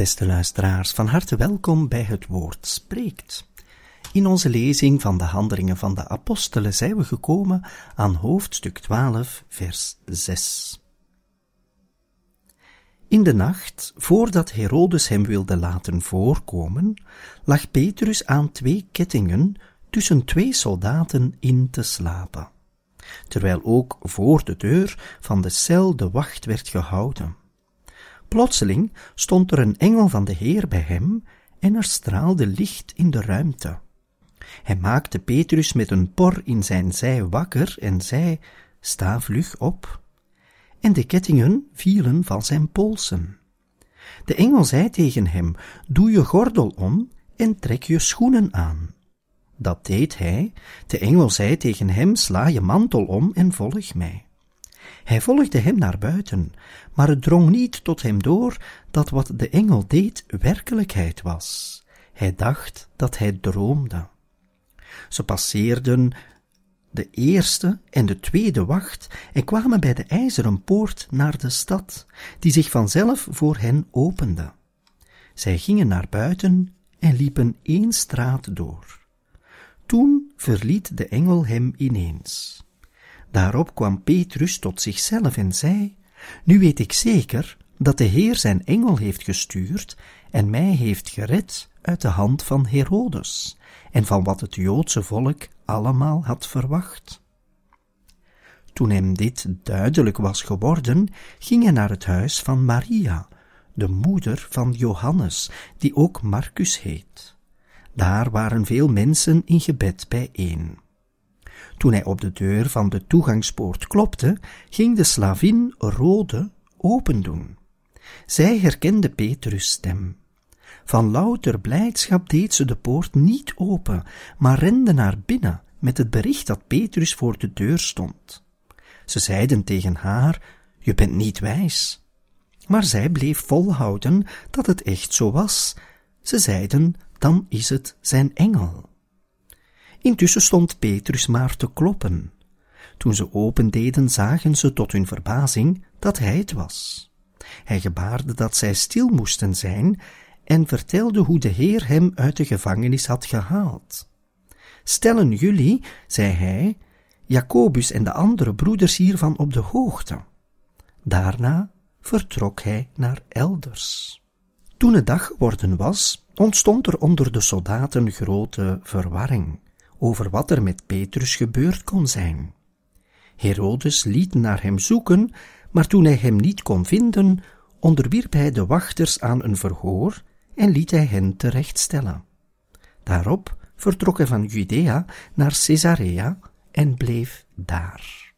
Beste luisteraars, van harte welkom bij het woord spreekt. In onze lezing van de Handelingen van de Apostelen zijn we gekomen aan hoofdstuk 12, vers 6. In de nacht, voordat Herodes hem wilde laten voorkomen, lag Petrus aan twee kettingen tussen twee soldaten in te slapen, terwijl ook voor de deur van de cel de wacht werd gehouden. Plotseling stond er een engel van de Heer bij hem en er straalde licht in de ruimte. Hij maakte Petrus met een por in zijn zij wakker en zei, sta vlug op. En de kettingen vielen van zijn polsen. De engel zei tegen hem, doe je gordel om en trek je schoenen aan. Dat deed hij. De engel zei tegen hem, sla je mantel om en volg mij. Hij volgde hem naar buiten, maar het drong niet tot hem door dat wat de engel deed werkelijkheid was. Hij dacht dat hij droomde. Ze passeerden de eerste en de tweede wacht en kwamen bij de ijzeren poort naar de stad, die zich vanzelf voor hen opende. Zij gingen naar buiten en liepen één straat door. Toen verliet de engel hem ineens. Daarop kwam Petrus tot zichzelf en zei, Nu weet ik zeker dat de Heer zijn engel heeft gestuurd en mij heeft gered uit de hand van Herodes en van wat het Joodse volk allemaal had verwacht. Toen hem dit duidelijk was geworden, ging hij naar het huis van Maria, de moeder van Johannes, die ook Marcus heet. Daar waren veel mensen in gebed bijeen. Toen hij op de deur van de toegangspoort klopte, ging de slavin Rode opendoen. Zij herkende Petrus' stem. Van louter blijdschap deed ze de poort niet open, maar rende naar binnen met het bericht dat Petrus voor de deur stond. Ze zeiden tegen haar, je bent niet wijs. Maar zij bleef volhouden dat het echt zo was. Ze zeiden, dan is het zijn engel. Intussen stond Petrus maar te kloppen. Toen ze opendeden, zagen ze tot hun verbazing dat hij het was. Hij gebaarde dat zij stil moesten zijn en vertelde hoe de Heer hem uit de gevangenis had gehaald. Stellen jullie, zei hij, Jacobus en de andere broeders hiervan op de hoogte. Daarna vertrok hij naar elders. Toen het dag geworden was, ontstond er onder de soldaten grote verwarring over wat er met Petrus gebeurd kon zijn. Herodes liet naar hem zoeken, maar toen hij hem niet kon vinden, onderwierp hij de wachters aan een verhoor en liet hij hen terechtstellen. Daarop vertrok hij van Judea naar Caesarea en bleef daar.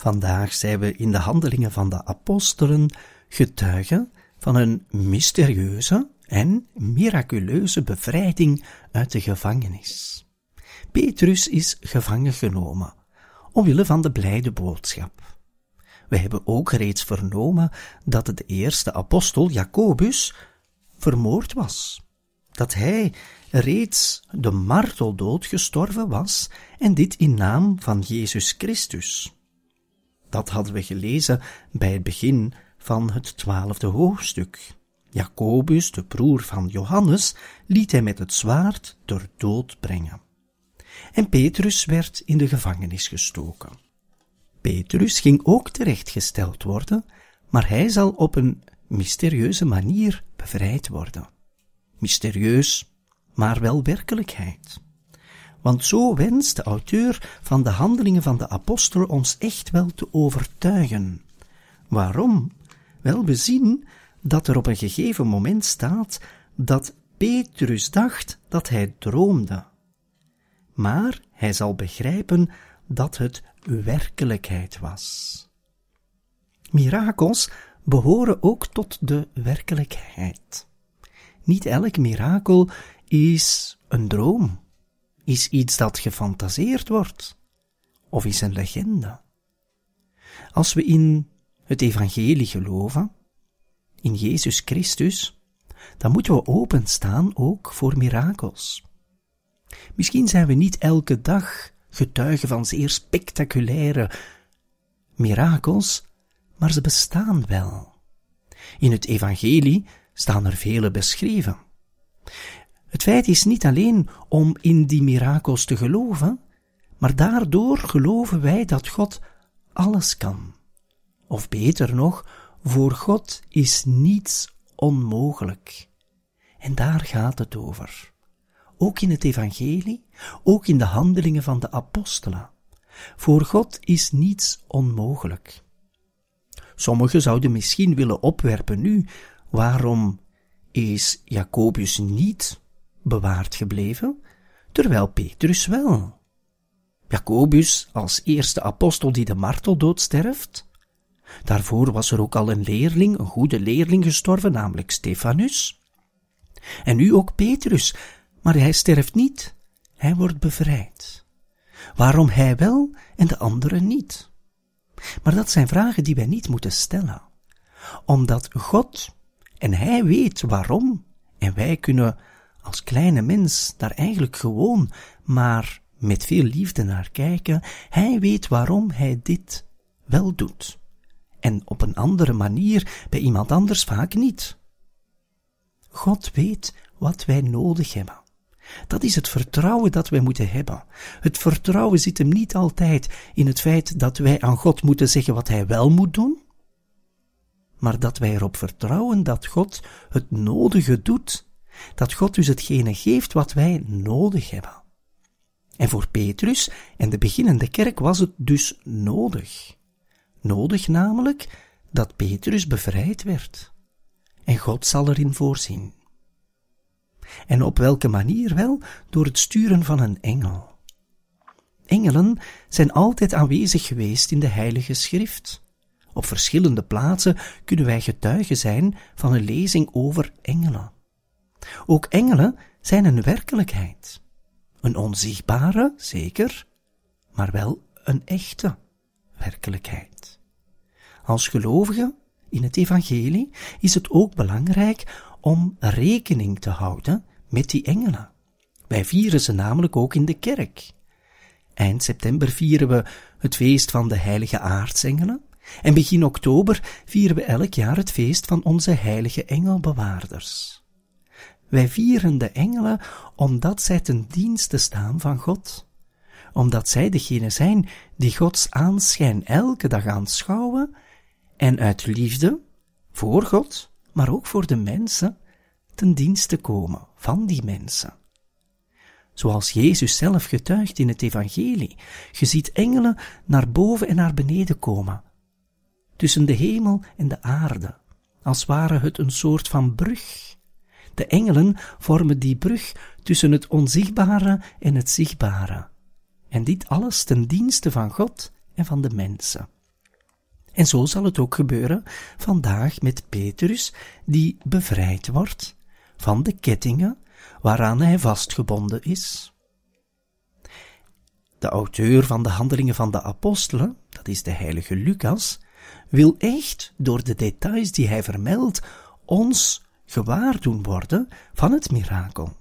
Vandaag zijn we in de handelingen van de apostelen getuigen van een mysterieuze en miraculeuze bevrijding uit de gevangenis. Petrus is gevangen genomen, omwille van de blijde boodschap. We hebben ook reeds vernomen dat de eerste apostel Jacobus vermoord was, dat hij reeds de marteldood gestorven was en dit in naam van Jezus Christus. Dat hadden we gelezen bij het begin van het twaalfde hoofdstuk. Jacobus, de broer van Johannes, liet hij met het zwaard ter dood brengen. En Petrus werd in de gevangenis gestoken. Petrus ging ook terechtgesteld worden, maar hij zal op een mysterieuze manier bevrijd worden. Mysterieus, maar wel werkelijkheid. Want zo wenst de auteur van de handelingen van de apostel ons echt wel te overtuigen. Waarom? Wel, we zien dat er op een gegeven moment staat dat Petrus dacht dat hij droomde. Maar hij zal begrijpen dat het werkelijkheid was. Mirakels behoren ook tot de werkelijkheid. Niet elk mirakel is een droom, is iets dat gefantaseerd wordt, of is een legende. Als we in het evangelie geloven, in Jezus Christus, dan moeten we openstaan ook voor mirakels. Misschien zijn we niet elke dag getuigen van zeer spectaculaire mirakels, maar ze bestaan wel. In het evangelie staan er vele beschreven. Het feit is niet alleen om in die mirakels te geloven, maar daardoor geloven wij dat God alles kan. Of beter nog, voor God is niets onmogelijk. En daar gaat het over. Ook in het evangelie, ook in de handelingen van de apostelen. Voor God is niets onmogelijk. Sommigen zouden misschien willen opwerpen nu, waarom is Jacobus niet bewaard gebleven, terwijl Petrus wel? Jacobus als eerste apostel die de marteldood sterft? Daarvoor was er ook al een leerling, een goede leerling gestorven, namelijk Stefanus. En nu ook Petrus, maar hij sterft niet, hij wordt bevrijd. Waarom hij wel en de anderen niet? Maar dat zijn vragen die wij niet moeten stellen, omdat God, en Hij weet waarom, en wij kunnen als kleine mens daar eigenlijk gewoon maar met veel liefde naar kijken, Hij weet waarom Hij dit wel doet. En op een andere manier bij iemand anders vaak niet. God weet wat wij nodig hebben. Dat is het vertrouwen dat wij moeten hebben. Het vertrouwen zit hem niet altijd in het feit dat wij aan God moeten zeggen wat hij wel moet doen, maar dat wij erop vertrouwen dat God het nodige doet, dat God dus hetgene geeft wat wij nodig hebben. En voor Petrus en de beginnende kerk was het dus nodig. Nodig namelijk dat Petrus bevrijd werd. En God zal erin voorzien. En op welke manier wel? Door het sturen van een engel. Engelen zijn altijd aanwezig geweest in de Heilige Schrift. Op verschillende plaatsen kunnen wij getuigen zijn van een lezing over engelen. Ook engelen zijn een werkelijkheid. Een onzichtbare, zeker, maar wel een echte werkelijkheid. Als gelovige in het evangelie is het ook belangrijk om rekening te houden met die engelen. Wij vieren ze namelijk ook in de kerk. Eind september vieren we het feest van de heilige aartsengelen en begin oktober vieren we elk jaar het feest van onze heilige engelbewaarders. Wij vieren de engelen omdat zij ten dienste staan van God, omdat zij degene zijn die Gods aanschijn elke dag aanschouwen en uit liefde voor God maar ook voor de mensen ten dienste komen van die mensen. Zoals Jezus zelf getuigt in het Evangelie, je ziet engelen naar boven en naar beneden komen, tussen de hemel en de aarde, als ware het een soort van brug. De engelen vormen die brug tussen het onzichtbare en het zichtbare. En dit alles ten dienste van God en van de mensen. En zo zal het ook gebeuren vandaag met Petrus, die bevrijd wordt van de kettingen waaraan hij vastgebonden is. De auteur van de Handelingen van de Apostelen, dat is de heilige Lucas, wil echt door de details die hij vermeldt ons gewaar doen worden van het mirakel.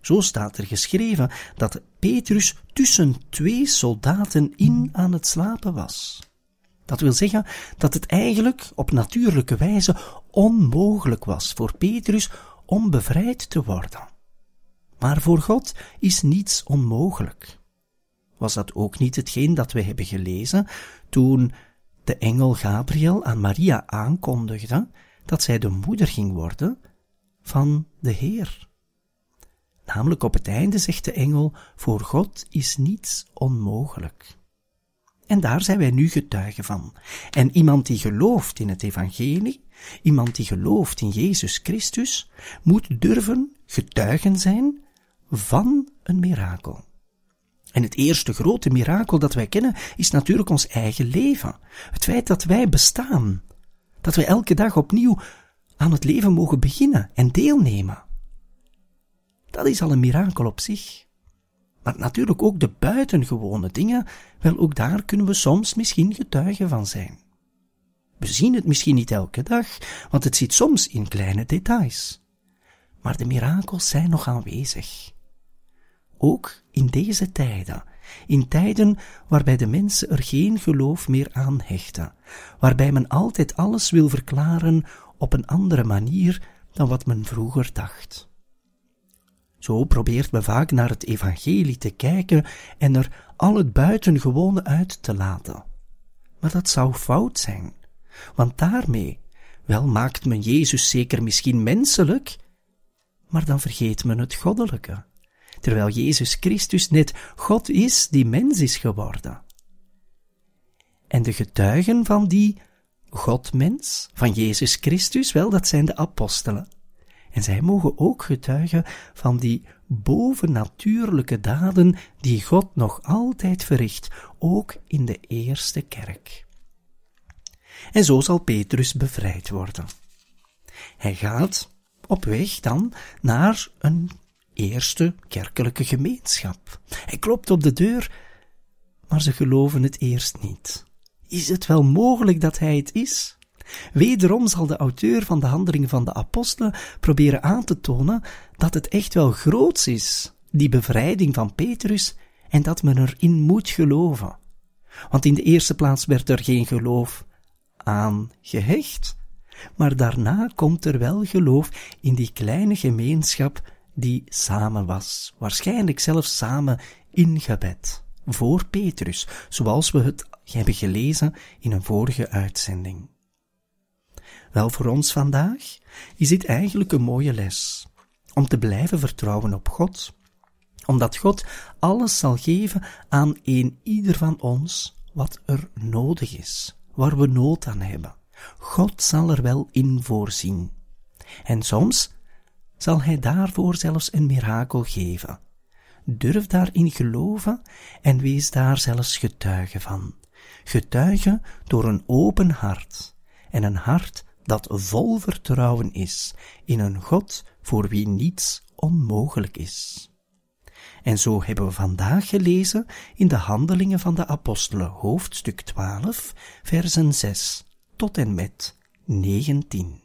Zo staat er geschreven dat Petrus tussen twee soldaten in aan het slapen was. Dat wil zeggen dat het eigenlijk op natuurlijke wijze onmogelijk was voor Petrus om bevrijd te worden. Maar voor God is niets onmogelijk. Was dat ook niet hetgeen dat we hebben gelezen toen de engel Gabriel aan Maria aankondigde dat zij de moeder ging worden van de Heer? Namelijk op het einde zegt de engel, voor God is niets onmogelijk. En daar zijn wij nu getuigen van. En iemand die gelooft in het evangelie, iemand die gelooft in Jezus Christus, moet durven getuigen zijn van een mirakel. En het eerste grote mirakel dat wij kennen is natuurlijk ons eigen leven. Het feit dat wij bestaan. Dat wij elke dag opnieuw aan het leven mogen beginnen en deelnemen. Dat is al een mirakel op zich. Maar natuurlijk ook de buitengewone dingen, wel ook daar kunnen we soms misschien getuigen van zijn. We zien het misschien niet elke dag, want het zit soms in kleine details. Maar de mirakels zijn nog aanwezig. Ook in deze tijden, in tijden waarbij de mensen er geen geloof meer aan hechten, waarbij men altijd alles wil verklaren op een andere manier dan wat men vroeger dacht. Zo probeert men vaak naar het evangelie te kijken en er al het buitengewone uit te laten. Maar dat zou fout zijn, want daarmee, wel maakt men Jezus zeker misschien menselijk, maar dan vergeet men het goddelijke, terwijl Jezus Christus net God is die mens is geworden. En de getuigen van die Godmens, van Jezus Christus, wel, dat zijn de apostelen. En zij mogen ook getuigen van die bovennatuurlijke daden die God nog altijd verricht, ook in de eerste kerk. En zo zal Petrus bevrijd worden. Hij gaat op weg dan naar een eerste kerkelijke gemeenschap. Hij klopt op de deur, maar ze geloven het eerst niet. Is het wel mogelijk dat hij het is? Wederom zal de auteur van de handelingen van de apostelen proberen aan te tonen dat het echt wel groots is, die bevrijding van Petrus, en dat men erin moet geloven. Want in de eerste plaats werd er geen geloof aan gehecht, maar daarna komt er wel geloof in die kleine gemeenschap die samen was, waarschijnlijk zelfs samen in gebed, voor Petrus, zoals we het hebben gelezen in een vorige uitzending. Wel, voor ons vandaag is dit eigenlijk een mooie les. Om te blijven vertrouwen op God. Omdat God alles zal geven aan een ieder van ons wat er nodig is, waar we nood aan hebben. God zal er wel in voorzien. En soms zal Hij daarvoor zelfs een mirakel geven. Durf daarin geloven en wees daar zelfs getuige van. Getuige door een open hart en een hart dat vol vertrouwen is in een God voor wie niets onmogelijk is. En zo hebben we vandaag gelezen in de Handelingen van de Apostelen, hoofdstuk 12, versen 6 tot en met 19.